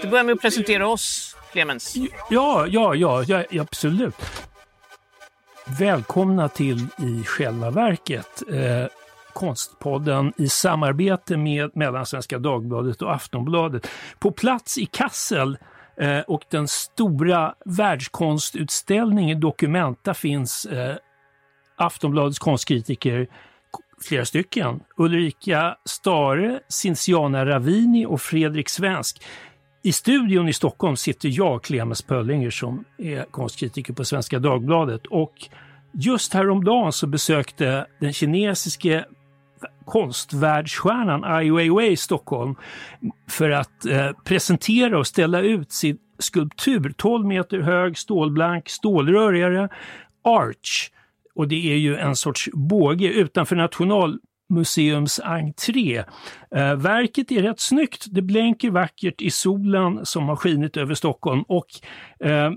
Inte börja med att presentera oss, Clemens? Ja, ja, ja, ja, absolut. Välkomna till i själva verket eh, Konstpodden i samarbete med Mellansvenska Dagbladet och Aftonbladet. På plats i Kassel eh, och den stora världskonstutställningen Documenta finns eh, Aftonbladets konstkritiker flera stycken. Ulrika Stare, Cinciana Ravini och Fredrik Svensk. I studion i Stockholm sitter jag, Clemens Pöllinger, som är konstkritiker på Svenska Dagbladet. Och just häromdagen så besökte den kinesiske konstvärldsstjärnan Ai Weiwei Stockholm för att eh, presentera och ställa ut sin skulptur, 12 meter hög, stålblank, stålrörigare, Arch. Och det är ju en sorts båge utanför National museums entré. Eh, verket är rätt snyggt. Det blänker vackert i solen som har skinit över Stockholm och eh,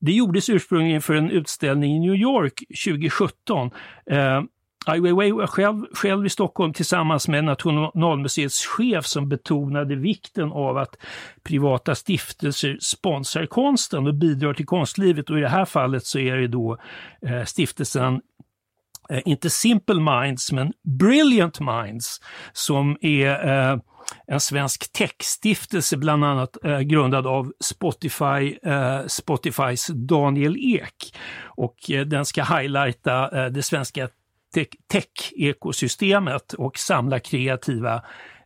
det gjordes ursprungligen för en utställning i New York 2017. Eh, Ai Weiwei var själv, själv i Stockholm tillsammans med Nationalmuseets chef som betonade vikten av att privata stiftelser sponsrar konsten och bidrar till konstlivet. Och i det här fallet så är det då eh, stiftelsen eh, inte Simple Minds, men Brilliant Minds, som är eh, en svensk techstiftelse bland annat eh, grundad av Spotify, eh, Spotifys Daniel Ek. Och eh, den ska highlighta eh, det svenska tech-ekosystemet och samla kreativa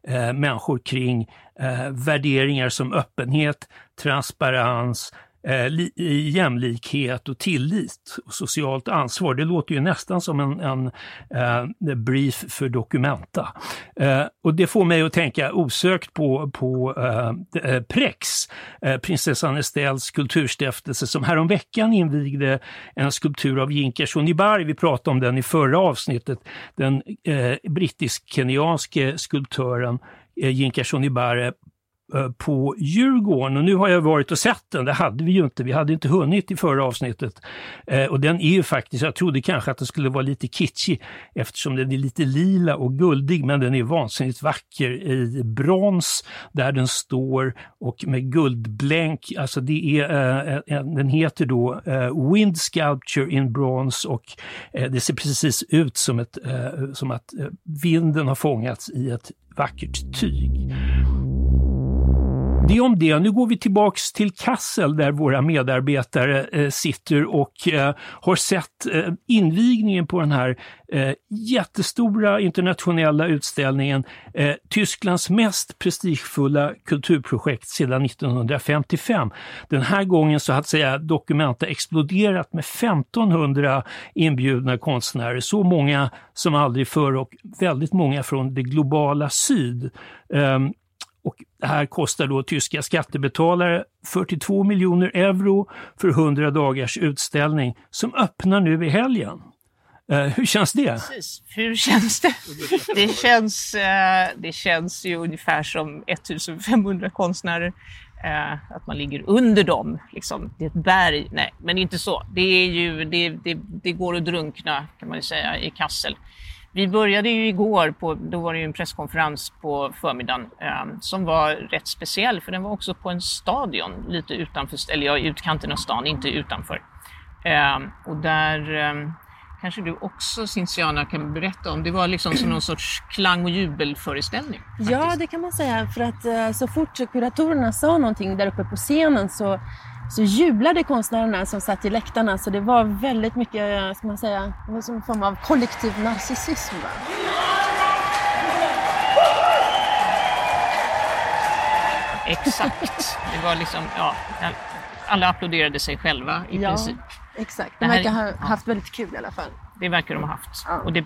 eh, människor kring eh, värderingar som öppenhet, transparens, Eh, jämlikhet och tillit och socialt ansvar. Det låter ju nästan som en, en en brief för Documenta. Eh, och det får mig att tänka osökt på, på eh, eh Prex, eh, prinsessan Estelles kulturstiftelse som häromveckan invigde en skulptur av Jinkers Shonibari. Vi pratade om den i förra avsnittet. Den eh, brittisk-kenyanske skulptören eh, Jinka Eh, på Djurgården och nu har jag varit och sett den, det hade vi ju inte, vi hade inte hunnit i förra avsnittet. Eh, och den är ju faktiskt, jag trodde kanske att den skulle vara lite kitschig eftersom den är lite lila och guldig men den är vansinnigt vacker i brons där den står och med guldblänk, alltså det är, eh, den heter då eh, Wind Sculpture in Bronze och eh, det ser precis ut som, ett, eh, som att eh, vinden har fångats i ett vackert tyg. Det om det. Nu går vi tillbaks till Kassel där våra medarbetare eh, sitter och eh, har sett eh, invigningen på den här eh, jättestora internationella utställningen, eh, Tysklands mest prestigefulla kulturprojekt sedan 1955. Den här gången så att säga Documenta exploderat med 1500 inbjudna konstnärer, så många som aldrig förr och väldigt många från det globala syd. Ehm, och det här kostar då tyska skattebetalare 42 miljoner euro för 100 dagars utställning som öppnar nu i helgen. Uh, hur känns det? Precis. Hur känns det? Det känns, uh, det känns ju ungefär som 1500 konstnärer. Uh, att man ligger under dem. Liksom. Det är ett berg. Nej, men inte så. Det, är ju, det, det, det går att drunkna kan man ju säga i Kassel. Vi började ju igår, på, då var det ju en presskonferens på förmiddagen eh, som var rätt speciell för den var också på en stadion lite utanför, eller ja, utkanten av stan, inte utanför. Eh, och där eh, kanske du också Cinciana kan berätta om. Det var liksom som någon sorts klang och jubelföreställning. Ja, faktiskt. det kan man säga. För att eh, så fort kuratorerna sa någonting där uppe på scenen så, så jublade konstnärerna som satt i läktarna. Så det var väldigt mycket, eh, ska man säga, det var som en form av kollektiv narcissism. Exakt. Det var liksom, ja, alla applåderade sig själva i Ja. princip. Exakt, de verkar ha haft väldigt kul i alla fall. Det verkar de ha haft. Ja. Och det,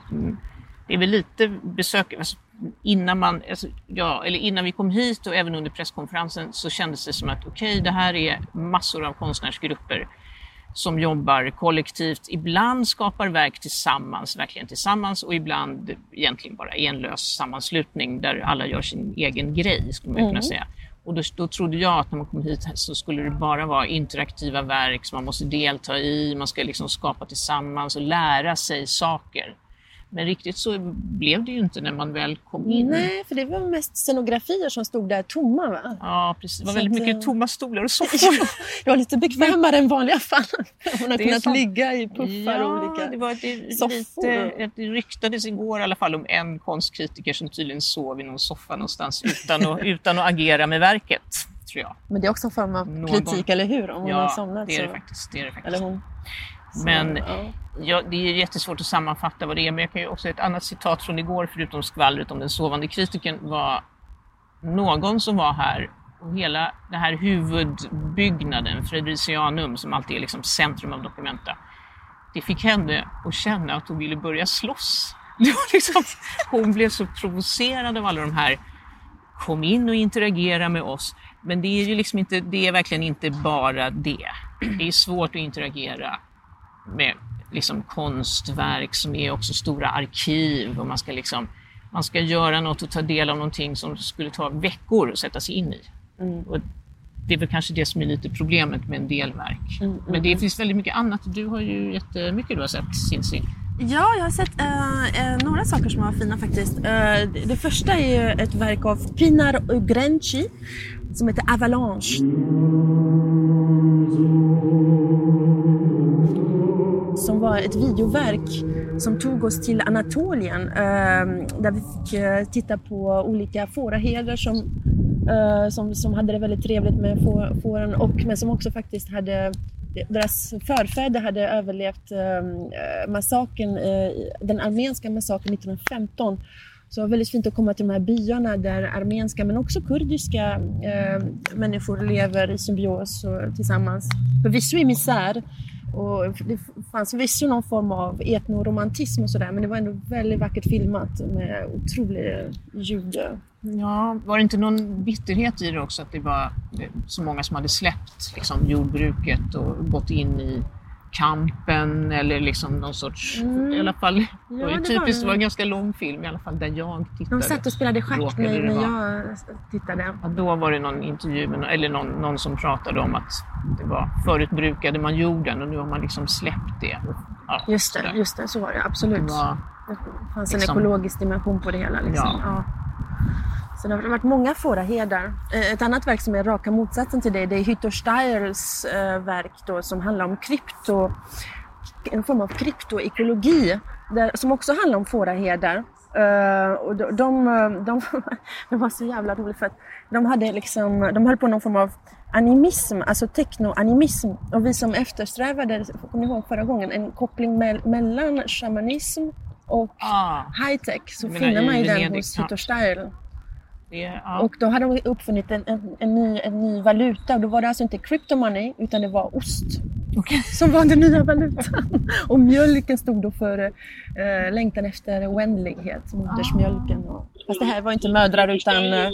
det är väl lite besök, alltså, innan, man, alltså, ja, eller innan vi kom hit och även under presskonferensen så kändes det som att okej, det här är massor av konstnärsgrupper som jobbar kollektivt, ibland skapar verk tillsammans, verkligen tillsammans och ibland egentligen bara en lös sammanslutning där alla gör sin egen grej, skulle man kunna säga. Och då, då trodde jag att när man kom hit så skulle det bara vara interaktiva verk som man måste delta i, man ska liksom skapa tillsammans och lära sig saker. Men riktigt så blev det ju inte när man väl kom in. Nej, för det var mest scenografier som stod där tomma. Va? Ja, precis. Det var Så väldigt att, mycket eh, tomma stolar och soffor. Det var lite bekvämare än vanliga fall. Man har Det kunnat sant. ligga i puffar och olika det, var det, soffor. lite, det ryktades igår i alla fall om en konstkritiker som tydligen sov i någon soffa någonstans utan att, utan att agera med verket, tror jag. Men det är också en form av Någon kritik, eller hur? Om hon har Ja, somnat. det är det faktiskt. Det är det faktiskt. Eller hon. Så, Men ja. ja, det är jättesvårt att sammanfatta vad det är, men jag kan ju också ett annat citat från igår, förutom skvallret om den sovande kritiken, var någon som var här och hela den här huvudbyggnaden, Fredricianum, som alltid är liksom centrum av Documenta, det fick henne att känna att hon ville börja slåss. Liksom, hon blev så provocerad av alla de här kom in och interagera med oss. Men det är ju liksom inte, det är verkligen inte bara det. Det är svårt att interagera med liksom konstverk som är också stora arkiv och man ska liksom man ska göra något och ta del av någonting som skulle ta veckor att sätta sig in i. Och det är väl kanske det som är lite problemet med en del verk. Men det finns väldigt mycket annat. Du har ju jättemycket du har sett, Cincy. Ja, jag har sett eh, eh, några saker som var fina faktiskt. Eh, det, det första är ju ett verk av Pinar Ugrenci som heter Avalanche. Som var ett videoverk som tog oss till Anatolien ehm, där vi fick eh, titta på olika fåraherdar som, eh, som, som hade det väldigt trevligt med fåren och men som också faktiskt hade deras förfäder hade överlevt ehm, eh, massakern, eh, den armenska massakern 1915. Så det var väldigt fint att komma till de här byarna där armenska men också kurdiska eh, människor lever i symbios och tillsammans. Förvisso i misär och det fanns förvisso någon form av etnoromantism och sådär men det var ändå väldigt vackert filmat med otrolig ljud. Ja, var det inte någon bitterhet i det också att det var så många som hade släppt liksom, jordbruket och gått in i kampen eller liksom någon sorts... I alla fall, var det ju var typiskt, det. det var en ganska lång film i alla fall där jag tittade. De satt och spelade schack när, när jag tittade. Ja, då var det någon intervju, med, eller någon, någon som pratade om att det var, förut brukade man jorden och nu har man liksom släppt det. Ja, Just det, just det, så var det absolut. Det var, Det fanns en Liksom- ekologisk dimension på det hela. Liksom. Ja. Det har varit många fåraherdar. Eh, Ett annat verk som är raka motsatsen till det, det är Hytter Steyrs eh, verk då, som handlar om krypto, en form av kryptoekologi, där, som också handlar om fåraherdar. Eh, och de, de, de, det var så jävla roligt för att de, hade liksom, de höll på någon form av animism, alltså technoanimism. Och vi som eftersträvade, kommer ni ihåg förra gången, en koppling mell- mellan shamanism och ah, high-tech så finner man ju den hos ja. Hytter Steyr. Det, ja. Och då hade de uppfunnit en, en, en, ny, en ny valuta och då var det alltså inte crypto money utan det var ost Okej. som var den nya valutan. Och mjölken stod då för eh, längtan efter oändlighet, modersmjölken. Och, fast det här var inte mödrar utan eh.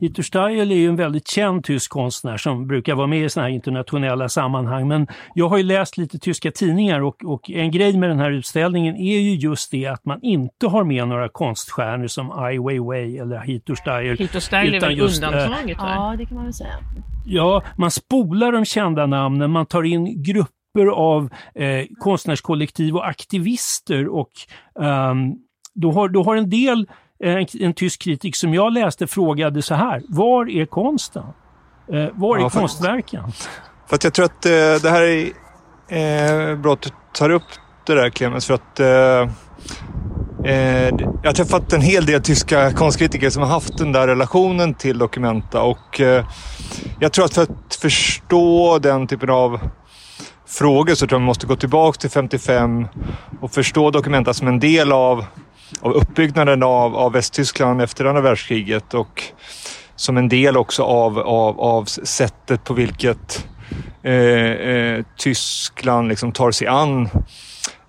Dieter Steil är ju en väldigt känd tysk konstnär som brukar vara med i sådana här internationella sammanhang. Men jag har ju läst lite tyska tidningar och, och en grej med den här utställningen är ju just det att man inte har med några konststjärnor som Ai Weiwei eller Dieter Steil. Hit och Style är väl just, eh, undantaget? va? Ja, det kan man väl säga. Ja, man spolar de kända namnen, man tar in grupper av eh, konstnärskollektiv och aktivister och ehm, då, har, då har en del, en, en tysk kritik som jag läste frågade så här, var är konsten? Eh, var är Ja, konstverken? För att jag tror att eh, det här är eh, bra att du tar upp det där Clemens för att eh, eh, jag har träffat en hel del tyska konstkritiker som har haft den där relationen till Documenta och eh, jag tror att för att förstå den typen av frågor så tror jag man måste gå tillbaka till 55 och förstå Documenta som en del av, av uppbyggnaden av, av Västtyskland efter andra världskriget och som en del också av, av, av sättet på vilket eh, eh, Tyskland liksom tar sig an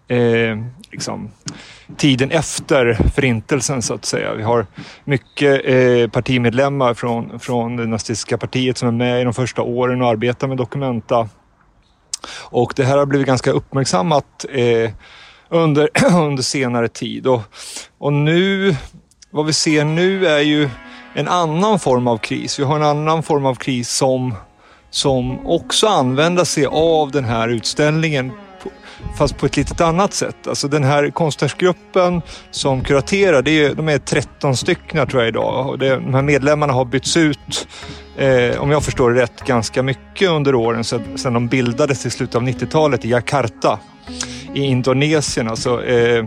eh, liksom, tiden efter förintelsen så att säga. Vi har mycket eh, partimedlemmar från, från det nazistiska partiet som är med i de första åren och arbetar med Documenta. Och det här har blivit ganska uppmärksammat eh, under, under senare tid. Och, och nu, vad vi ser nu är ju en annan form av kris. Vi har en annan form av kris som, som också använder sig av den här utställningen fast på ett lite annat sätt. Alltså den här konstnärsgruppen som kuraterar, det är, de är 13 stycken tror jag idag. Och det, de här medlemmarna har bytts ut, eh, om jag förstår det rätt, ganska mycket under åren sedan, sedan de bildades i slutet av 90-talet i Jakarta i Indonesien. Alltså, eh,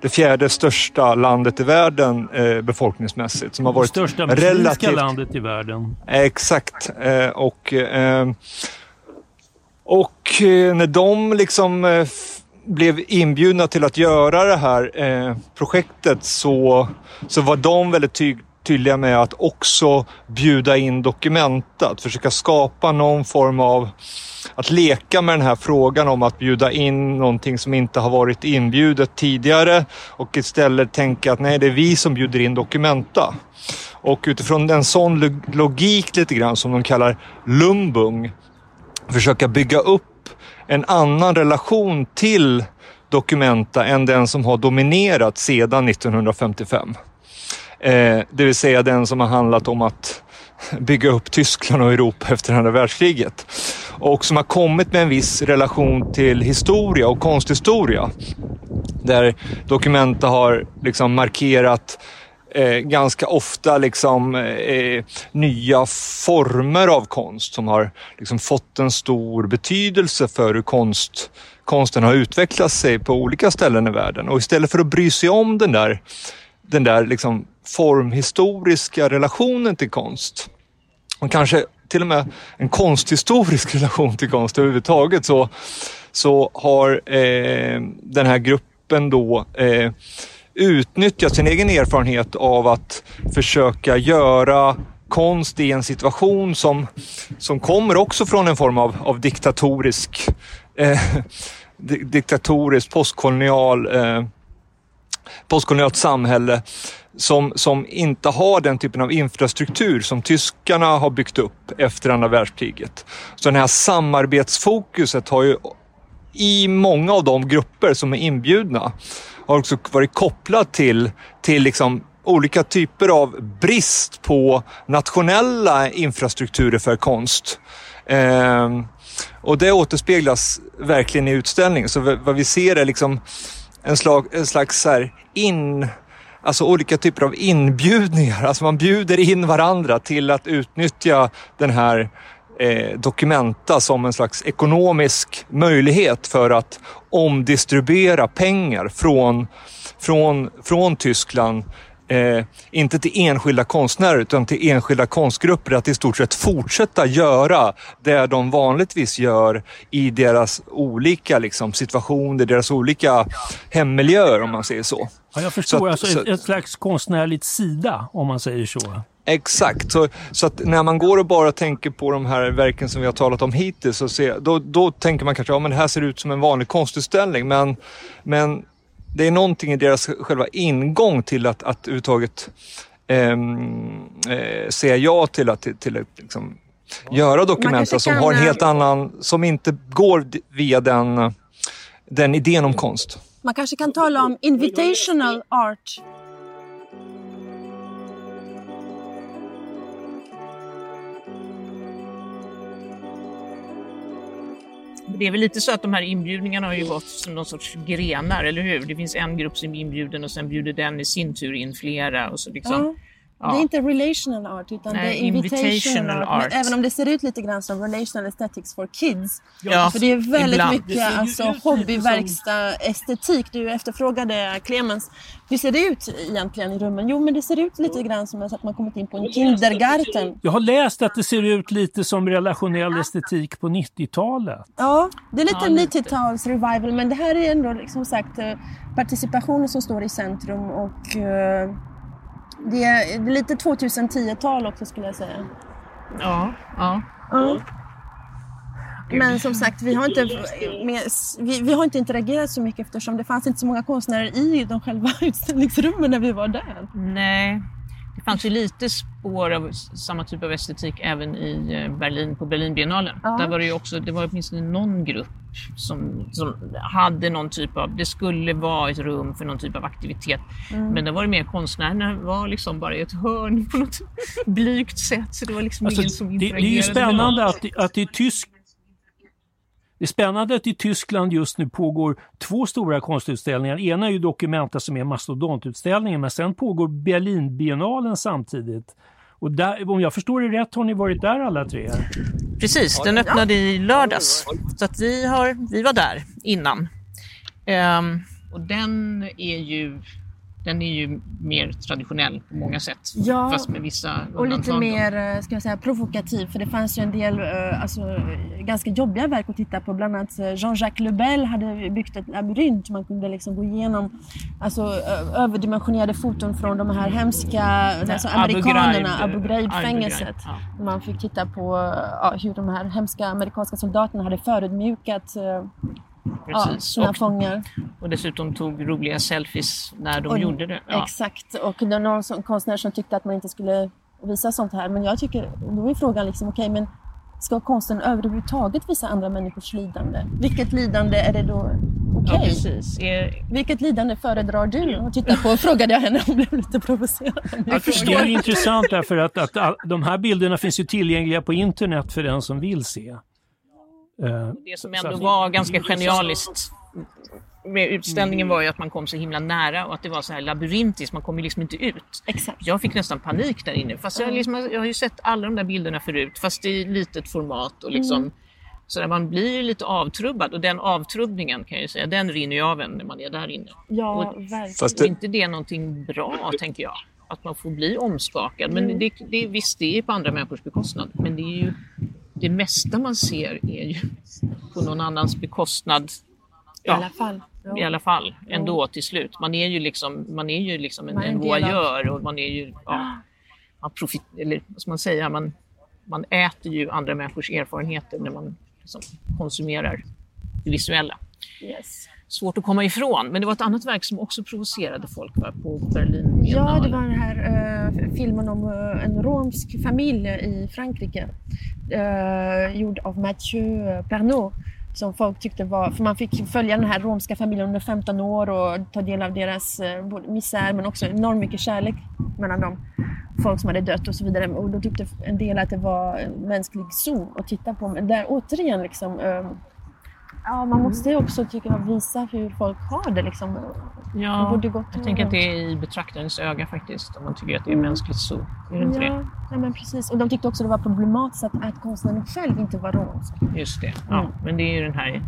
det fjärde största landet i världen eh, befolkningsmässigt. Som har varit det största relativt... landet i världen. Exakt. Eh, och eh, och eh, när de liksom eh, blev inbjudna till att göra det här projektet så, så var de väldigt ty tydliga med att också bjuda in Documenta. Att försöka skapa någon form av att leka med den här frågan om att bjuda in någonting som inte har varit inbjudet tidigare och istället tänka att nej, det är vi som bjuder in Documenta. Och utifrån en sån logik lite grann som de kallar lumbung försöka bygga upp en annan relation till Documenta än den som har dominerat sedan 1955. Eh, det vill säga den som har handlat om att bygga upp Tyskland och Europa efter andra världskriget. Och som har kommit med en viss relation till historia och konsthistoria. Där Documenta har liksom markerat eh, ganska ofta liksom, eh, eh, nya former av konst som har liksom, fått en stor betydelse för hur konst, konsten har utvecklat sig på olika ställen i världen. Och istället för att bry sig om den där, den där liksom, formhistoriska relationen till konst. Och kanske till och med en konsthistorisk relation till konst överhuvudtaget så, så har eh, den här gruppen då eh, utnyttjat sin egen erfarenhet av att försöka göra konst i en situation som, som kommer också från en form av, av diktatorisk, eh, diktatorisk postkolonial, eh, postkolonialt samhälle som, som inte har den typen av infrastruktur som tyskarna har byggt upp efter andra världskriget. Så det här samarbetsfokuset har ju i många av de grupper som är inbjudna har också varit kopplat till, till liksom olika typer av brist på nationella infrastrukturer för konst. Eh, och det återspeglas verkligen i utställningen. Så vad vi ser är liksom en, slag, en slags så in, alltså olika typer av inbjudningar. Alltså man bjuder in varandra till att utnyttja den här eh, Documenta som en slags ekonomisk möjlighet för att omdistribuera pengar från, från, från Tyskland Eh, inte till enskilda konstnärer utan till enskilda konstgrupper att i stort sett fortsätta göra det de vanligtvis gör i deras olika liksom, situationer, deras olika hemmiljöer om man säger så. Ja, jag förstår, så, alltså så, ett, ett slags konstnärligt sida om man säger så. Exakt, så, så att när man går och bara tänker på de här verken som vi har talat om hittills, så se, då, då tänker man kanske att ja, det här ser ut som en vanlig konstutställning. Men, men det är någonting i deras själva ingång till att, att överhuvudtaget ehm, eh, säga ja till att, till, till liksom, göra dokument som har en helt annan, som inte går via den, den idén om konst. Man kanske kan tala om invitational art det är väl lite så att de här inbjudningarna har ju gått som någon sorts grenar, eller hur? Det finns en grupp som är inbjuden och sen bjuder den i sin tur in flera. Och så liksom, Ja. Det är inte relational art utan Nej, det är invitational, invitational art. art. Även om det ser ut lite grann som relational aesthetics for kids. Ja, För det är väldigt ibland. Mycket alltså, hobbyverkstad, estetik. Du efterfrågade Clemens. Hur ser det ut egentligen i rummen? Jo, men det ser ut lite grann som att man kommit in på en kindergarten. Jag har läst att det ser ut lite som relationell estetik på 90-talet. Ja, det är lite Ja, lite. 90-tals revival men det här är ändå liksom sagt eh, participationen som står i centrum och eh, det är, lite 2010-tal också skulle jag säga. Ja, ja. Ja. Men som sagt, vi har, inte, med, vi, vi har inte interagerat så mycket eftersom det fanns inte så många konstnärer i de själva utställningsrummen när vi var där. Nej, det fanns ju lite spår av samma typ av estetik även i eh, Berlin, på Berlinbiennalen. Ja. Där var det ju också, det var åtminstone någon grupp som, som hade någon typ av, det skulle vara ett rum för någon typ av aktivitet. Mm. Men det var det mer konstnärerna var liksom bara i ett hörn på något blygt sätt. Så det var liksom Alltså, ingen som det, det är ju spännande att, att är tysk det är spännande att i Tyskland just nu pågår två stora konstutställningar. Ena är ju Documenta som är mastodontutställningen men sen pågår Berlinbiennalen samtidigt. Och där, om jag förstår det rätt har ni varit där alla tre? Precis, den öppnade i lördags. Så att vi, har, vi var där innan. Ehm, och den är ju den är ju mer traditionell på många sätt. Ja, fast med vissa Och lite undantag mer eh, ska jag säga, provokativ för det fanns ju en del eh, alltså, ganska jobbiga verk att titta på. Bland annat eh, Jean-Jacques Lebel hade byggt ett labyrint. Man kunde liksom gå igenom alltså, överdimensionerade foton från de här hemska alltså, amerikanerna, Abu Ghraib-fängelset. Ja. Man fick titta på ja, hur de här hemska amerikanska soldaterna hade förödmjukat eh, ja, Precis. sina och, fångar. och dessutom tog roliga selfies när de Och- gjorde det. Ja. Exakt. Och det var någon som, konstnär som tyckte att man inte skulle visa sånt här. Men jag tycker, då är frågan liksom, okej men ska konsten överhuvudtaget visa andra människors lidande? Vilket lidande är det då okej? Ja, precis. Är, Vilket lidande föredrar du att titta på? Frågade jag henne. Hon blev lite provocerad. Jag förstår. Det är intressant därför att, att all, de här bilderna finns ju tillgängliga på internet för den som vill se. Eh, det som ändå var ganska genialiskt med utställningen var ju att man kom så himla nära och att det var så här labyrintiskt, man kom ju liksom inte ut. Exakt. Jag fick nästan panik där inne. Fast jag, liksom, jag har ju sett alla de där bilderna förut, fast i litet format. Och liksom, Så där man blir ju lite avtrubbad och den avtrubbningen kan jag ju säga, den rinner ju av en när man är där inne. Ja, Och- verkligen. Fast Och det, inte det någonting bra, tänker jag. Att man får bli omskakad. Men Mm. det, det, visst, det är på andra människors bekostnad. Men det är ju det mesta man ser är ju på någon annans bekostnad. I Ja, alla fall. Ja. i alla fall ändå till slut. Man är ju liksom, man är ju liksom en, Man en voyeur och man är ju, ja, man profit, eller vad ska man säga, man, man äter ju andra människors erfarenheter när man liksom konsumerar det visuella. Yes. Svårt att komma ifrån, men det var ett annat verk som också provocerade folk va, på Berlin. Ja, det var den här eh, filmen om eh, en romsk familj i Frankrike. eh, gjord av Mathieu Pernod. Som folk tyckte var... För man fick följa den här romska familjen under 15 år och ta del av deras eh, misär men också enormt mycket kärlek mellan dem. Folk som hade dött och så vidare. Och då tyckte en del att det var en mänsklig zon att titta på. Men där återigen liksom... Ja, man måste ju också tycker jag, visa hur folk har det. Liksom. Det Ja, borde gått jag tänker att det är i betraktarens öga faktiskt, om man tycker att det är mänskligt så. Är det inte Ja, nej, men precis. Och de tyckte också det var problematiskt att, att konstnären själv inte var romsk. det? Just det. Ja, Mm. Men det är ju den här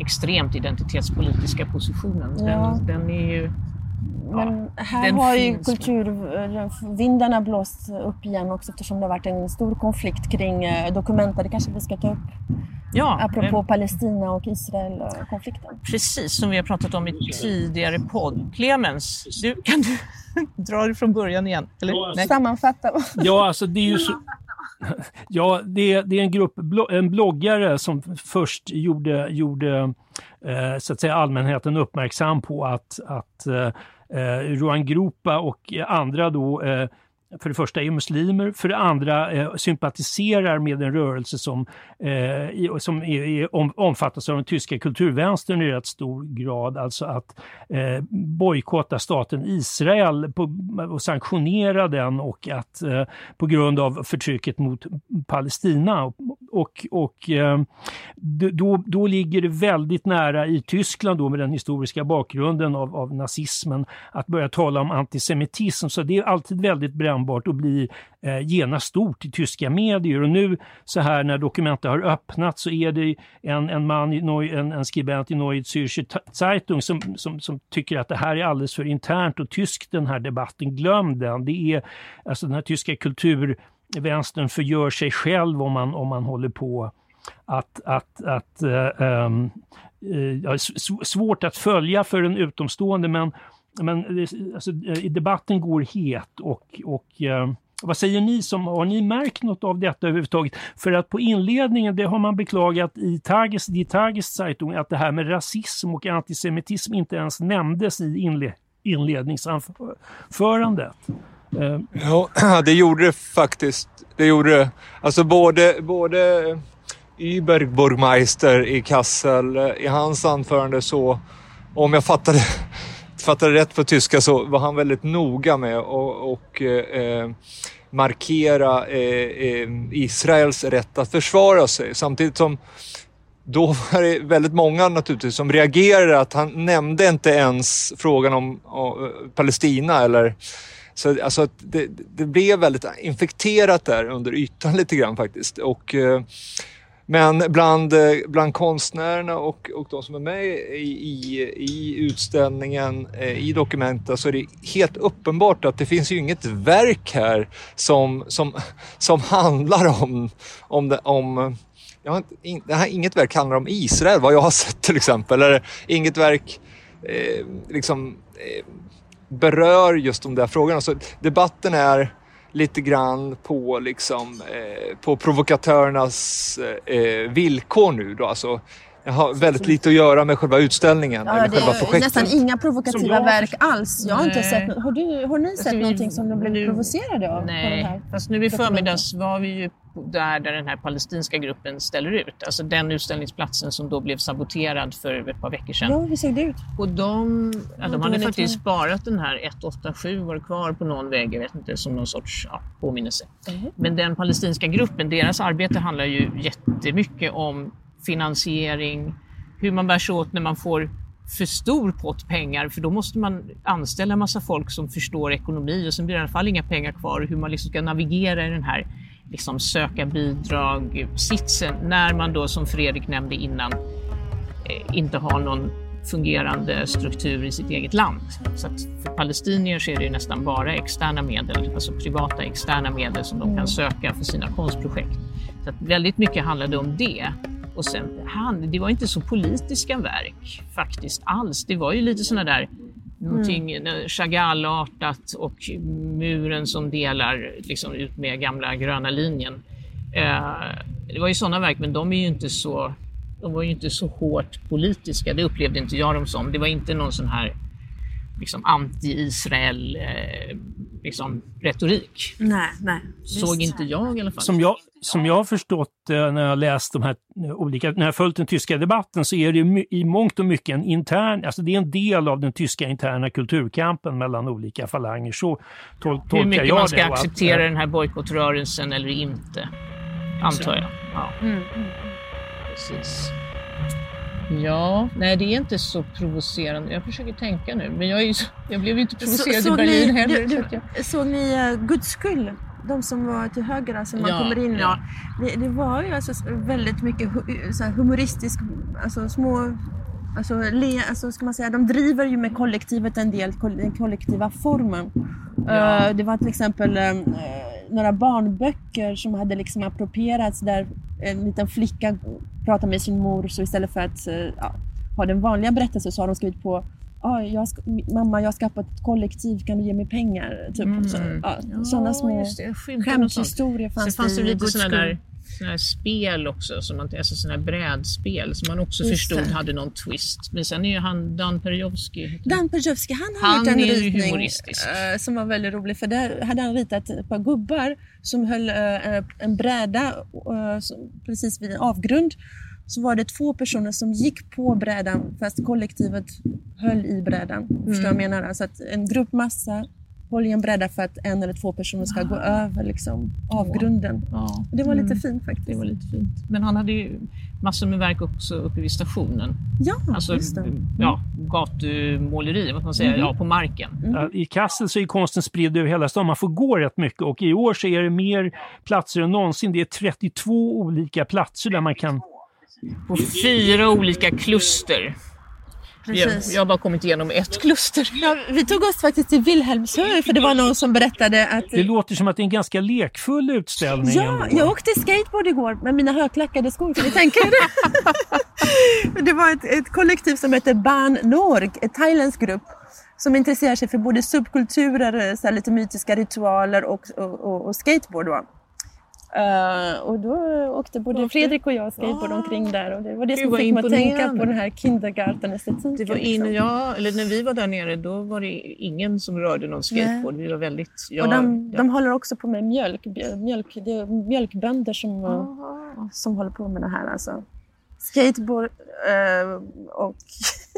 extremt identitetspolitiska positionen. Ja. Den, den är ju... Men här den har ju kulturvindarna blåst upp igen också eftersom det har varit en stor konflikt kring eh, dokumenta. Det kanske vi ska ta upp. Ja, Apropå eh, Palestina och Israel-konflikten. precis som vi har pratat om i tidigare podd. Clemens, du, kan du dra det från början igen? Eller? Nej. Sammanfatta. Ja, alltså det är ju så... Ja, det är, det är en grupp, en bloggare som först gjorde, gjorde eh, så att säga allmänheten uppmärksam på att, att eh, eh, Ruan Gropa och andra då eh, för det första är muslimer, för det andra eh, sympatiserar med en rörelse som, eh, som är, är, om, omfattas av den tyska kulturvänstern i rätt stor grad. Alltså att eh, bojkotta staten Israel på, och sanktionera den och att eh, på grund av förtrycket mot Palestina och, och, eh, då, då ligger det väldigt nära i Tyskland då med den historiska bakgrunden av, av nazismen att börja tala om antisemitism. Så det är alltid väldigt kännbart och blir eh, genast stort i tyska medier. Och nu så här när dokumentet har öppnat så är det en, en man, en, en skribent i Neue Zürcher Zeitung som, som, som tycker att det här är alldeles för internt och tyskt den här debatten. Glöm den. Det är alltså den här tyska kulturvänstern förgör sig själv om man, om man håller på att, att, att uh, um, uh, svårt att följa för en utomstående men, men eh, alltså, eh, debatten går het och, och eh, vad säger ni som, har ni märkt något av detta överhuvudtaget? För att på inledningen, det har man beklagat i Tages, i Tages Zeitung, att det här med rasism och antisemitism inte ens nämndes i inle, inledningsanförandet. Eh, ja, det gjorde det faktiskt. Det gjorde det. Alltså både, både Überburgmeister i Kassel, i hans anförande så, om jag fattade, fattade rätt på tyska så var han väldigt noga med och, och eh, markera eh, eh, Israels rätt att försvara sig. Samtidigt som då var det väldigt många naturligtvis som reagerade att han nämnde inte ens frågan om, om Palestina eller så alltså det, det, blev väldigt infekterat där under ytan lite grann faktiskt. Och, eh, men bland, eh, bland konstnärerna och, och de som är med i, i, i utställningen, eh, i dokumenten, så är det helt uppenbart att det finns ju inget verk här som, som, som handlar om, om, det, om jag har inte, det här, inget verk handlar om Israel, vad jag har sett till exempel. Eller inget verk eh, liksom, eh, berör just de där frågorna. Så debatten är lite grann på, liksom, eh, på provokatörernas eh, eh villkor nu. Då. Alltså, jag har väldigt lite att göra med själva utställningen. Ja, eller det själva är projektet. nästan inga provokativa jag- verk alls. Jag har inte sett, har, du, har ni sett Alltså, vi- någonting som de blev nu- provocerade av? Nej, här? fast nu i förmiddags var vi ju där, där den här palestinska gruppen ställer ut. Alltså den utställningsplatsen som då blev saboterad för ett par veckor sedan. Ja, hur såg det ut? Och de, ja, de hade faktiskt med. sparat den här 187 var kvar på någon väg, jag vet inte, som någon sorts ja, påminnelse. Mhm. Men den palestinska gruppen, deras arbete handlar ju jättemycket om finansiering, hur man bär sig åt när man får för stor pott pengar för då måste man anställa en massa folk som förstår ekonomi och sen blir det i alla fall inga pengar kvar hur man liksom ska navigera i den här liksom söka bidrag-sitsen när man då som Fredrik nämnde innan eh, inte har någon fungerande struktur i sitt eget land. Så för palestinier så är det nästan bara externa medel, alltså privata externa medel som de kan söka för sina konstprojekt. Så väldigt mycket handlade om det. Och sen, han, det var inte så politiska verk faktiskt alls. Det var ju lite sådana där någonting eh, Chagall-artat och muren som delar liksom, ut med gamla gröna linjen. Eh, det var ju sådana verk, men de är ju inte så de var ju inte så hårt politiska, det upplevde inte jag dem som. Det var inte någon sån här liksom, anti-Israel eh, liksom, retorik. Nej, nej. Såg inte jag i alla fall. Som jag, som jag har förstått eh, när jag läst de här eh, olika, när jag följt den tyska debatten så är det i mångt och mycket en intern, alltså det är en del av den tyska interna kulturkampen mellan olika falanger. Så tol- tolkar Hur mycket jag man ska det. att, acceptera eh, den här bojkottrörelsen eller inte, antar jag. Ja. Mm, Precis. Ja, nej det är inte så provocerande. Jag försöker tänka nu, men jag, är ju, så- jag blev ju inte provocerad i såg Berlin ni, heller. du, så att jag- du, såg ni uh, Guds skull? De som var till höger, alltså man Ja, kommer in. ja. Det, det var ju alltså väldigt mycket så här humoristisk, alltså små Alltså, le, alltså ska man säga, de driver ju med kollektivet en del, den kollektiva formen. Ja. Eh, det var till exempel eh, några barnböcker som hade liksom approprierats där en liten flicka pratar med sin mor så istället för att ja, ha den vanliga berättelsen så har de skrivit på "Ja, jag ska, mamma jag har skapat ett kollektiv, kan du ge mig pengar? Typ. Mm. Så, ja, sådana små just det, jag skymtade något sånt. skämthistorier Sen fanns, fanns det lite sådana där, såna här spel också, som man, alltså såna här brädspel som man också Just förstod det. hade någon twist. Men sen är ju han Dan Perjovski, Dan Perjovski, han har Han gjort en ritning humoristisk. eh, som var väldigt rolig. För där hade han ritat ett par gubbar som höll eh, en bräda eh, som- precis vid en avgrund. Så var det två personer som gick på brädan fast kollektivet höll i brädan. Förstår du vad jag menar? Alltså att en grupp massa håller i en bräda för att en eller två personer ska gå över liksom, avgrunden. Ja. Och det var lite Mm. fint faktiskt. Det var lite fint. Men han hade ju massor med verk också uppe vid stationen. Ja, Alltså just det. Mm. ja, gatumåleri, vad man säger, ja, på marken. Ja, I Kassel så är konsten spridd över hela stan. Man får gå rätt mycket och i år så är det mer platser än någonsin. Det är 32 olika platser där man kan... På fyra olika kluster. Jag, Precis. jag har bara kommit igenom ett kluster. Ja, vi tog oss faktiskt till Wilhelmshöj för det var någon som berättade att... Det låter som att det är en ganska lekfull utställning. Ja, ändå. jag åkte skateboard igår med mina högklackade skor. Kan ni tänka er det? det var ett, ett kollektiv som heter Ban Norg, en thailändsk grupp som intresserar sig för både subkulturer, så här lite mytiska ritualer och, och, och, och skateboard. Va? Eh, och då åkte både Fredrik och jag skateboard omkring där och det var det Gud, som fick mig att tänka på den här kindergarten-estetiken. Det var in, liksom. ja, eller när vi var där nere, då var det ingen som rörde någon skateboard. Vi var väldigt... Ja, och de, ja. de håller också på med mjölk. mjölk det är mjölkbönder som, eh, som håller på med det här. Alltså. Skateboard eh, och,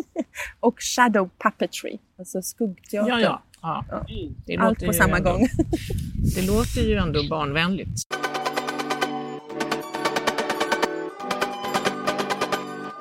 och shadow puppetry, alltså skuggteater. ja, ja, ja. Allt på samma ändå, gång. Det låter ju ändå barnvänligt.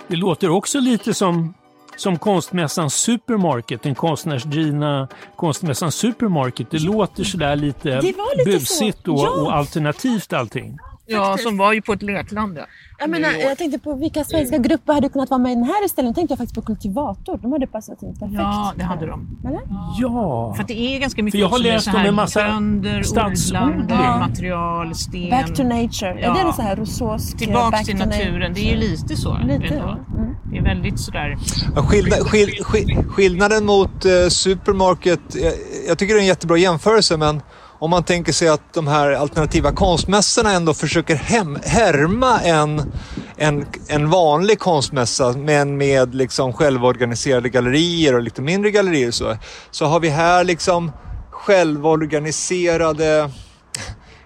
Det låter också lite som, som konstmässan Supermarket, den konstnärsdrivna konstmässan Supermarket. Det låter sådär lite, Det lite busigt och, Ja. och alternativt allting. Ja, som var ju på ett lekland. Ja. Jag, menar, jag tänkte på vilka svenska grupper hade kunnat vara med i den här istället. tänkte jag faktiskt på Kultivator. De hade passat in perfekt. Ja, det hade de. Eller? Ja, För att det är ganska mycket För jag har läst så om här en massa bönder, stadsodling. odlande, material, sten. Back to nature. Ja. Är det så här rousseausk? eh, Tillbaks back till naturen. Det är ju lite så. Lite, ja. Mm. Det är väldigt sådär... Ja, skillna, skill, skill, skillnaden mot eh, Supermarket, jag, jag tycker det är en jättebra jämförelse men om man tänker sig att de här alternativa konstmässorna ändå försöker hem, härma en, en, en vanlig konstmässa men med liksom självorganiserade gallerier och lite mindre gallerier så, så har vi här liksom självorganiserade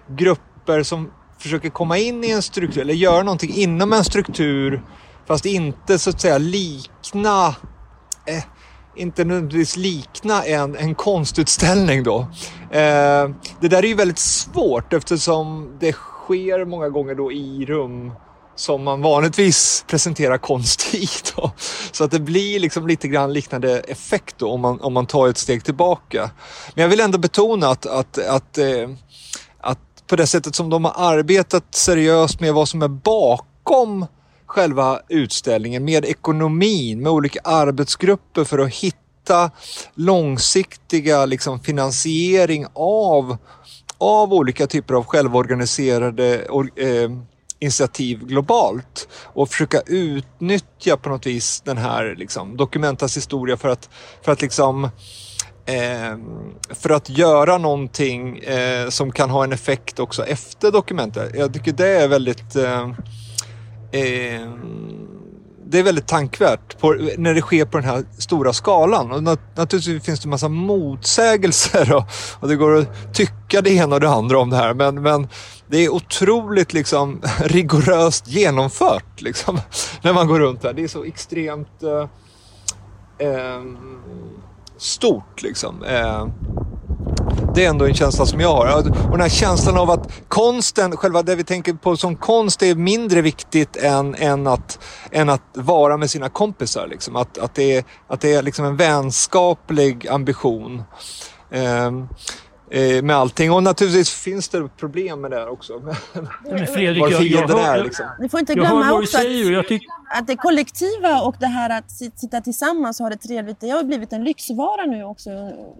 grupper som försöker komma in i en struktur eller göra någonting inom en struktur fast inte så att säga likna eh, inte nödvändigtvis likna en, en konstutställning då. Eh, det där är ju väldigt svårt eftersom det sker många gånger då i rum som man vanligtvis presenterar konst i. Då. Så att det blir liksom lite grann liknande effekt då om man, om man tar ett steg tillbaka. Men jag vill ändå betona att, att, att, eh, att på det sättet som de har arbetat seriöst med vad som är bakom själva utställningen med ekonomin, med olika arbetsgrupper för att hitta långsiktiga liksom, finansiering av, av olika typer av självorganiserade eh, initiativ globalt och försöka utnyttja på något vis den här liksom, Dokumentas historia för att, för att liksom Eh, för att göra någonting eh, som kan ha en effekt också efter dokumentet. Jag tycker det är väldigt eh, eh, det är väldigt tankvärt på, när det sker på den här stora skalan. Och nat naturligtvis finns det en massa motsägelser och, och det går att tycka det ena och det andra om det här. Men, men det är otroligt liksom, rigoröst genomfört liksom, när man går runt här. Det är så extremt eh, eh, stort liksom. Eh, det är ändå en känsla som jag har. Och den här känslan av att konsten, själva det vi tänker på som konst är mindre viktigt än, än, att, än att vara med sina kompisar. Liksom. Att, att det är, att det är liksom en vänskaplig ambition. Eh, med allting. Och naturligtvis finns det problem med det här också. Men Fredrik, jag, jag, är liksom. Ni får inte glömma också att, att det kollektiva och det här att sit- sitta tillsammans och ha det trevligt, det har blivit en lyxvara nu också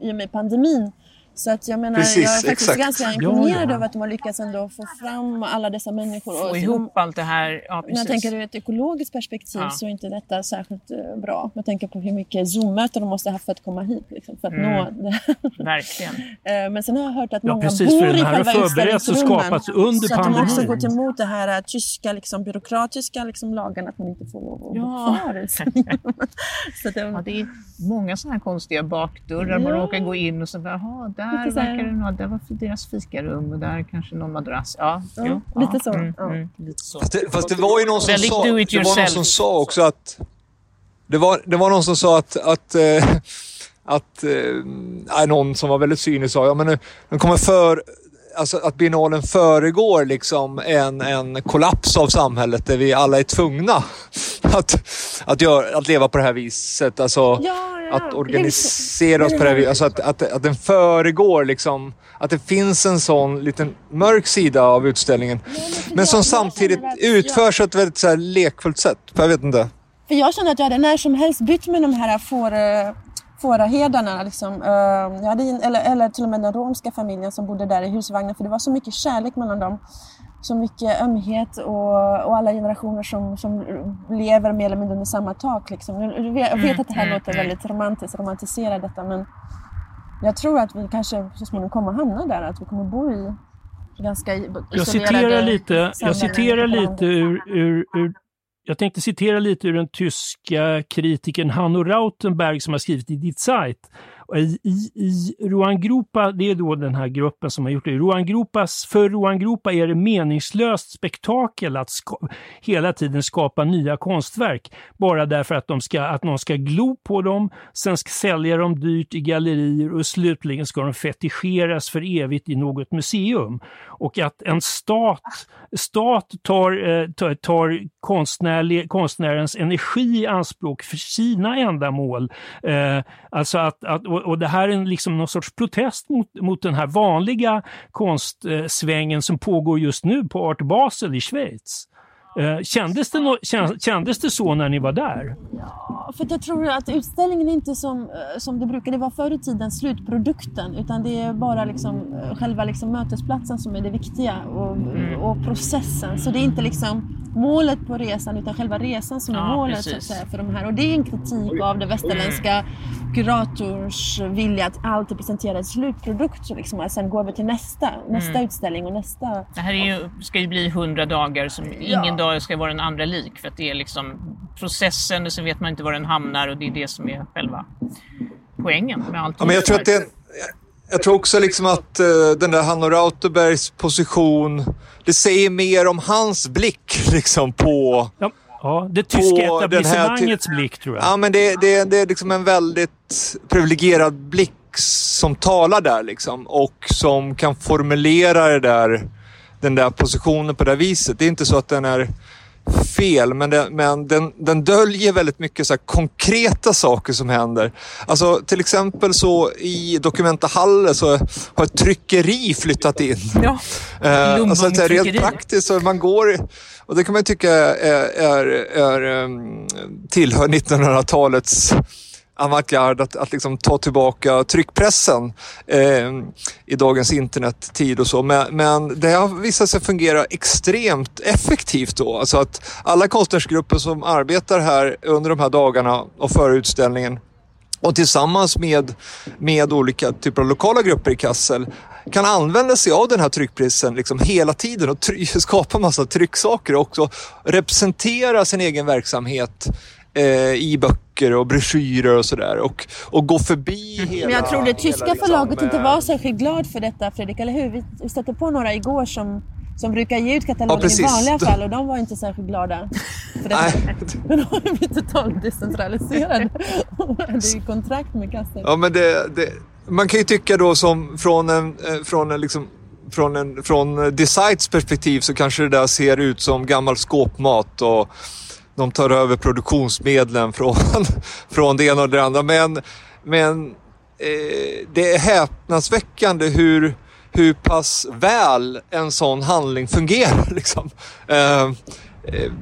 i och med pandemin. Så att jag menar, Precis, jag är faktiskt exakt. ganska imponerad Ja, ja. över att de har lyckats ändå få fram alla dessa människor. Få Och- ihop allt det här. Ja, Men jag tänker ur ett ekologiskt perspektiv Ja. så är inte detta särskilt eh, bra. Jag tänker på hur mycket Zoom-möten de måste ha haft för att komma hit. Liksom, för att Mm. nå det. Verkligen. Eh, Men sen har jag hört att Ja, många precis, bor i själva utställningsrummen. så att de också pandemin. gått emot det här eh, tyska liksom, byråkratiska liksom, lagen att man inte får lov att Ja. bo kvar. i utställningen. så att, Ja, det, det är många sådana här konstiga bakdörrar. Man Ja. råkar gå in och så bara, där verkar det nog, där var deras fikarum och där kanske någon madrass. Ja, Ja, jo, lite ja, så, Mm, ja. mm, lite så. Fast det, fast det var ju någon som sa, det var någon som sa också att det var, det var någon som sa att, att, eh, att eh, någon som var väldigt cynisk sa, ja men nu, den kommer för alltså att biennalen föregår liksom en, en kollaps av samhället där vi alla är tvungna att, att, göra, att leva på det här viset. Alltså Ja, ja. att organisera oss på det här viset. Alltså att, att, att den föregår liksom, att det finns en sån liten mörk sida av utställningen. Men som jag samtidigt känner utförs på ett väldigt så här lekfullt sätt. Jag vet inte. För jag kände att jag hade när som helst bytt med de här får, fåraherdarna. Liksom. Eh, Jag hade, in- eller, eller till och med den romska familjen som bodde där i husvagnen. För det var så mycket kärlek mellan dem. Så mycket ömhet och, och alla generationer som, som lever mer eller mindre under samma tak. Liksom. Jag vet, vet att det här låter väldigt romantiskt, romantisera detta men jag tror att vi kanske så småningom kommer att hamna där. Att vi kommer att bo i ganska Jag citerar lite, jag citerar lite ur, ur, ur jag tänkte citera lite ur den tyska kritikern Hanno Rautenberg som har skrivit i Die Zeit. I, I, i, Ruan Grupa, det är då den här gruppen som har gjort det. Ruangrupas, för Ruangrupa är det meningslöst spektakel att ska, hela tiden skapa nya konstverk. Bara därför att, de ska, att någon ska glo på dem, sen ska sälja dem dyrt i gallerier och slutligen ska de fetischeras för evigt i något museum. Och att en stat, stat tar, eh, tar, tar konstnärlig, konstnärens energi i anspråk för sina ändamål. Eh, alltså att, att, och, och det här är liksom någon sorts protest mot, mot den här vanliga konstsvängen som pågår just nu på Art Basel i Schweiz. Eh, kändes, det no, kän, kändes det så när ni var där? För att jag tror att utställningen är inte som, eh, som det brukade vara förr i tiden, slutprodukten. Utan det är bara liksom, eh, själva liksom mötesplatsen som är det viktiga och, och processen. Så det är inte liksom målet på resan utan själva resan som är Ja, målet så att precis. säga, för de här. Och det är en kritik av det västerländska kurators vilja att alltid presentera en slutprodukt. Så liksom, att sen gå över till nästa, nästa utställning och nästa Det här är ju, ska ju bli 100 dagar som ingen dag ska vara den andra lik. För att det är liksom processen och så vet man inte var den hamnar och det är det som är själva poängen med allt. Ja, men jag tror att det, jag tror också liksom att eh, den där Hanno Rauterbergs position, det säger mer om hans blick liksom på Ja, ja det tyska På den här etablissemangets blick tror jag. Ja, men det, det, det är liksom en väldigt privilegierad blick som talar där liksom och som kan formulera det där, den där positionen på det viset. Det är inte så att den är fel, men, det, men den, den döljer väldigt mycket så konkreta saker som händer. Alltså till exempel så i Documenta Halle så har ett tryckeri flyttat in. Ja. Eh, alltså, så här, rent praktiskt, så man går, och det kan man tycka är, är, är, um, tillhör 1900-talets avantgarde att, att liksom ta tillbaka tryckpressen eh, i dagens internettid och så. Men, men det har visat sig fungera extremt effektivt då. Alltså att alla konstnärsgrupper som arbetar här under de här dagarna och före utställningen och tillsammans med, med olika typer av lokala grupper i Kassel kan använda sig av den här tryckpressen liksom hela tiden och try- skapa massa trycksaker och också representera sin egen verksamhet eh, i böcker och broschyrer och sådär och, och gå förbi hela... Mm. Men jag tror det tyska hela, liksom, förlaget inte eh, var särskilt glad för detta Fredrik, eller hur? Vi- Vi stötte på några igår som, som brukar ge ut katalogen Ja, i vanliga fall och de var inte särskilt glada. För. Nej. Men de har blivit totalt decentraliserade och hade ju kontrakt med Kassel. Ja, men det, det, man kan ju tycka då som från en, eh, från en liksom från, en, från Decides perspektiv så kanske det där ser ut som gammal skåpmat och de tar över produktionsmedlen från, från det ena och det andra. Men, men eh, det är häpnadsväckande hur, hur pass väl en sån handling fungerar. Liksom. Eh, eh,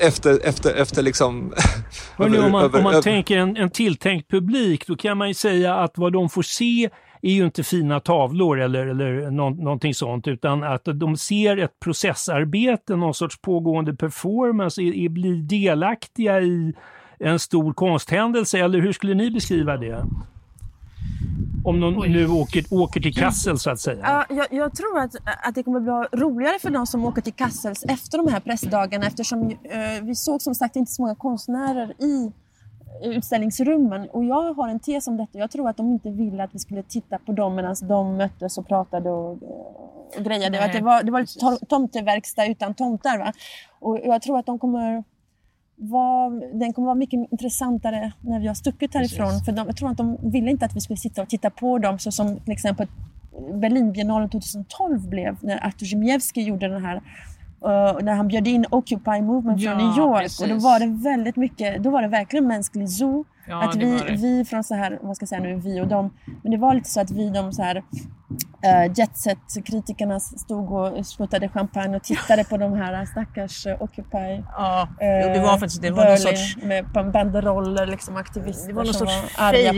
efter, efter, efter liksom... Hörrni, om man, över- om man över- tänker en, en tilltänkt publik, då kan man ju säga att vad de får se är ju inte fina tavlor eller, eller nå, någonting sånt, utan att de ser ett processarbete, någon sorts pågående performance, är, är, blir delaktiga i en stor konsthändelse, eller hur skulle ni beskriva det? Om någon Oj. nu åker, åker till Kassel så att säga. Ja, jag, jag tror att, att det kommer bli roligare för de som åker till Kassels efter de här pressdagarna eftersom eh, vi såg som sagt inte så många konstnärer i utställningsrummen. Och jag har en tes om detta. Jag tror att de inte ville att vi skulle titta på dem medan de möttes och pratade och, och grejade. Nej, det, var, det var lite to- tomteverkstad utan tomtar. Va? Och jag tror att de kommer var, den kommer vara mycket intressantare när vi har stuckit härifrån. För de, jag tror att de ville inte att vi skulle sitta och titta på dem så som till exempel Berlinbiennalen 2012 blev när Artur Zjemjewski gjorde den här uh, när han bjöd in Occupy Movement Ja, från New York. precis. Och då var det väldigt mycket, då var det verkligen mänsklig zoo. Ja, att vi, vi från så här, vad ska jag säga nu, vi och dem, men det var lite så att vi de så här uh, jetset-kritikerna stod och smuttade champagne och tittade på de här stackars uh, Occupy Ja, eh, det var faktiskt det var någon sorts, med ban- banderoller, liksom aktivister det var någon sorts Ja, det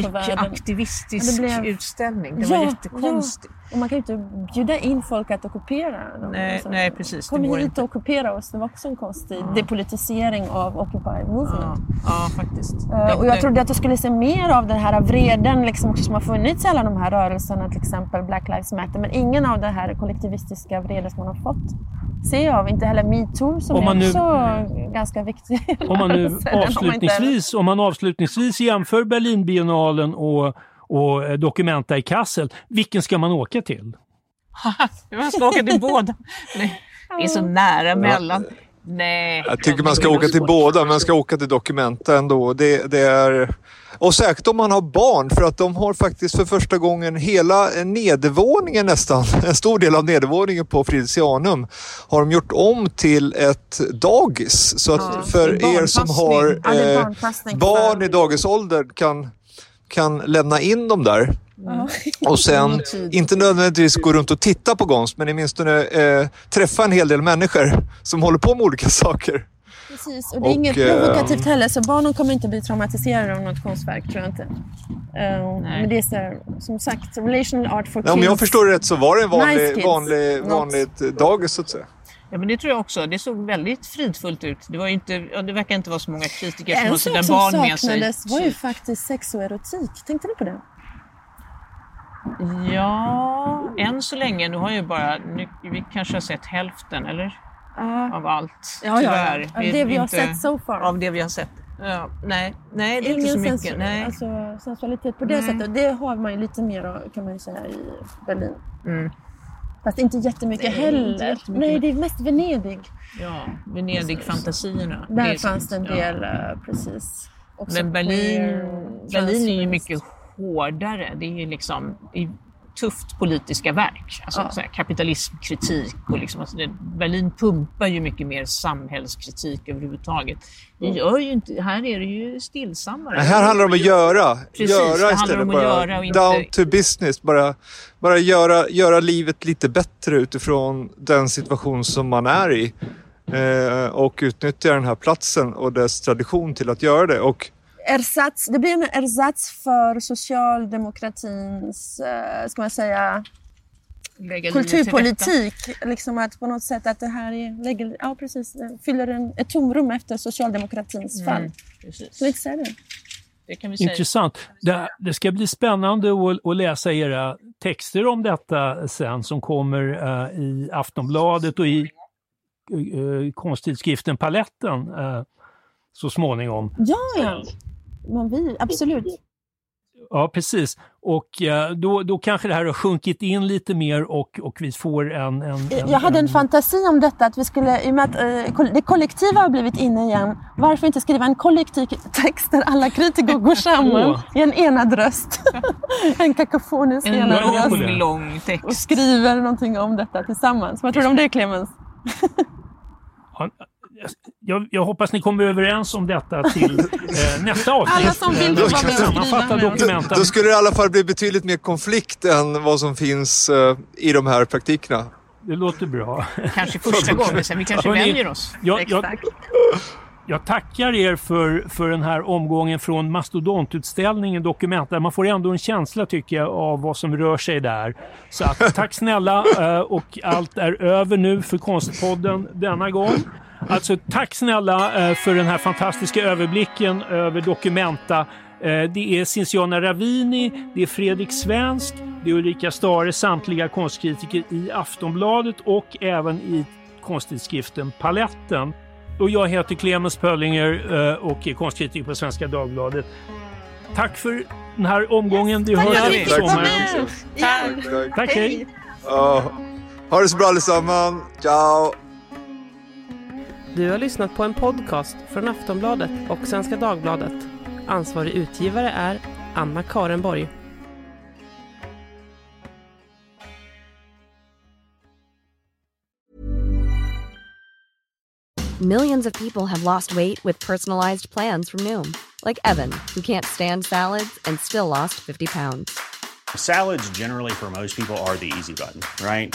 blev- utställning. Det var jättekonstigt. Och man kan ju inte bjuda in folk att ockupera. dem. Nej, nej, precis. Kom hit inte. och ockupera oss. Det var också en konstig depolitisering av Occupy Ja, Movement. ja faktiskt. Eh, och jag trodde att jag skulle se mer av den här vreden liksom, också som har funnits i alla de här rörelserna, till exempel Black Lives Matter. Men ingen av den här kollektivistiska vrede som man har fått ser jag av. Inte heller metoo som Om man är nu- också ganska viktig. Om man nu avslutningsvis, om man avslutningsvis jämför Berlinbiennalen och, och eh, Documenta i Kassel, vilken ska man åka till? Man ska åka till båda. Det är så nära mellan. Nej. Jag tycker man ska åka till båda, men man ska åka till Documenta ändå. Det, det är... Och säkert om man har barn, för att de har faktiskt för första gången hela nedervåningen nästan, en stor del av nedervåningen på Fridhemsianum, har de gjort om till ett dagis. Så att Ja, för er som har eh, barn i dagisåldern kan, kan lämna in dem där. Ja. Och sen, inte nödvändigtvis gå runt och titta på konst, men åtminstone eh, träffa en hel del människor som håller på med olika saker. Precis, och det är Och, inget eh, provokativt heller, så barnen kommer inte bli traumatiserade av något konstverk, tror jag inte. Eh, men det är så som sagt, relational art for Ja, om kids. jag förstår det rätt så var det en vanlig, Nice kids. vanlig, vanligt dagis så att säga. Ja, men det tror jag också. Det såg väldigt fridfullt ut. Det, var inte, ja, det verkar inte vara så många kritiker som har En sak sina som barn med sig. saknades var ju faktiskt sex och erotik. Tänkte ni på det? Ja, än så länge. Nu har ju bara, nu, vi kanske har sett hälften, eller? Ja. Av allt. Ja, ja, ja. Tyvärr. Av det vi har sett so far. Av det vi har sett. Ja, nej, nej, det är inte så Ingen mycket. sens- Nej. Alltså, sensualitet på det Nej. sättet. Det har man ju lite mer kan man ju säga, i Berlin. Mm. Fast inte jättemycket Nej, inte heller. jättemycket. Nej, det är mest Venedig. Ja, Venedig-fantasierna. Där Det fanns det en ja. del, eh, precis. Också Men Berlin, Berlin är ju mycket hårdare. Det är liksom tufft politiska verk. Alltså Ja. så här, kapitalismkritik och liksom, alltså det, Berlin pumpar ju mycket mer samhällskritik överhuvudtaget. Det gör ju inte, här är det ju stillsammare. Men här handlar det om att göra. Precis, göra handlar istället. om att bara göra och inte- Down to business. Bara, bara göra, göra livet lite bättre utifrån den situation som man är i. Eh, och utnyttja den här platsen och dess tradition till att göra det. Och Ersatz, det blir en ersatz för socialdemokratins, eh, ska man säga, Lägga kulturpolitik. Liksom att på något sätt att det här är, lägger, ja, precis, det fyller en, ett tomrum efter socialdemokratins fall. Mm, precis. Det. Det kan vi säga. Intressant. Det, det ska bli spännande att, att läsa era texter om detta sen som kommer eh, i Aftonbladet och i uh, konsttidskriften Paletten eh, så småningom. Ja, ja. Men vi, absolut. Ja, precis. Och eh, då, då kanske det här har sjunkit in lite mer och, och vi får en... en, en Jag hade en en, fantasi om detta, att vi skulle, i och med att eh, det kollektiva har blivit inne igen, varför inte skriva en kollektiv text där alla kritiker går samman i en enad röst. en kakofonisk En enad bra röst. det. lång, lång Och text. skriver någonting om detta tillsammans. Vad tror du om det Clemens? Jag, jag hoppas ni kommer överens om detta till eh, nästa avsnitt. Alla som vill då vara med sammanfatta dokumenten. då skulle det i alla fall bli betydligt mer konflikt än vad som finns eh, i de här praktikerna. Det låter bra. Kanske första gången, sen vi kanske Hörrni, vänjer oss. jag- jag-. Jag tackar er för, för den här omgången från mastodontutställningen Dokumenta. Man får ändå en känsla tycker jag av vad som rör sig där. Så att, tack snälla eh, och allt är över nu för Konstpodden denna gång. Alltså tack snälla eh, för den här fantastiska överblicken över Documenta. Eh, Det är Cinziana Ravini, det är Fredrik Svensk, det är Ulrika Stare, samtliga konstkritiker i Aftonbladet och även i konsttidskriften Paletten. Och jag heter Clemens Pöllinger eh, och är konstkritiker på Svenska Dagbladet. Tack för den här omgången. Vi hörs efter sommaren. Igen. Tack, hej! Ja. ha det så bra allesammans. Ciao! Du har lyssnat på en podcast från Aftonbladet och Svenska Dagbladet. Ansvarig utgivare är Anna Karenborg. Millions of people have lost weight with personalized plans from Noom, like Evan, who can't stand salads and still lost 50 pounds. Salads, generally, for most people, are the easy button, right?